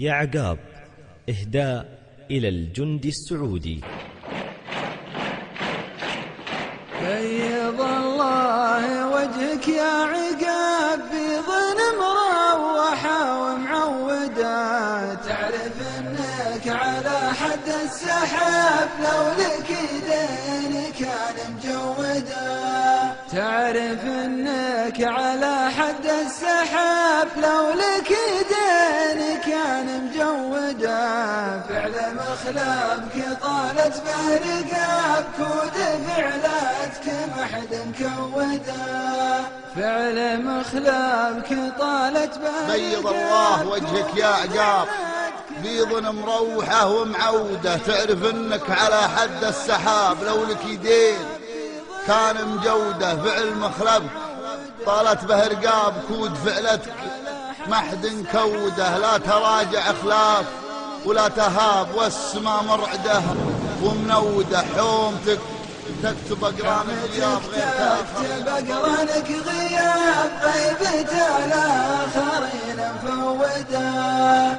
يا عقاب إهداء إلى الجندي السعودي. بيض الله وجهك يا عقاب بيض مروحة ومعودة تعرف إنك على حد السحاب لو لك يدين كان مجودة تعرف إنك على حد السحاب لو لك مخلبك طالت به رقابك ما حد مكودة. فعل مخلبك طالت به بيض الله وجهك يا عقاب بيض مروحة ومعودة. تعرف إنك على حد السحاب لو لك يدين كان مجودة. فعل مخلبك طالت به رقاب كود فعلتك. ما حد كوده لا تراجع خلاف ولا تهاب والسما مرعده ومنوده حومتك. تكتب أقرانك تكتب أقرانك غياب غيبة الاخرين مفوده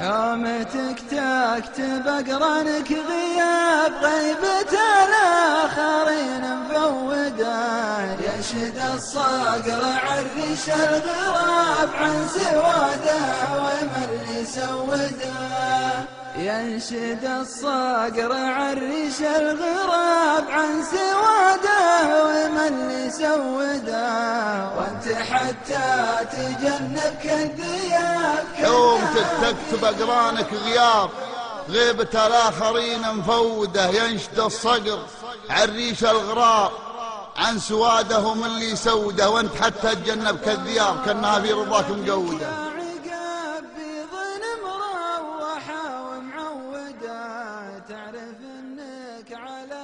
حومتك تكتب أقرانك غياب غيبة الاخرين مفوده ينشد الصقر عرش الغراب عن سواده ومن سوده ينشد الصقر عرش الغراب عن سوادة ومن سوده وانت حتى تجنبك الذياب. حومتك تكتب أقرانك غياب غيبة الآخرين مفوده. ينشد الصقر عريش الغراب عن سوادة من اللي سوده وانت حتى تجنبك الذياب كأنها في رضاك مقودة. على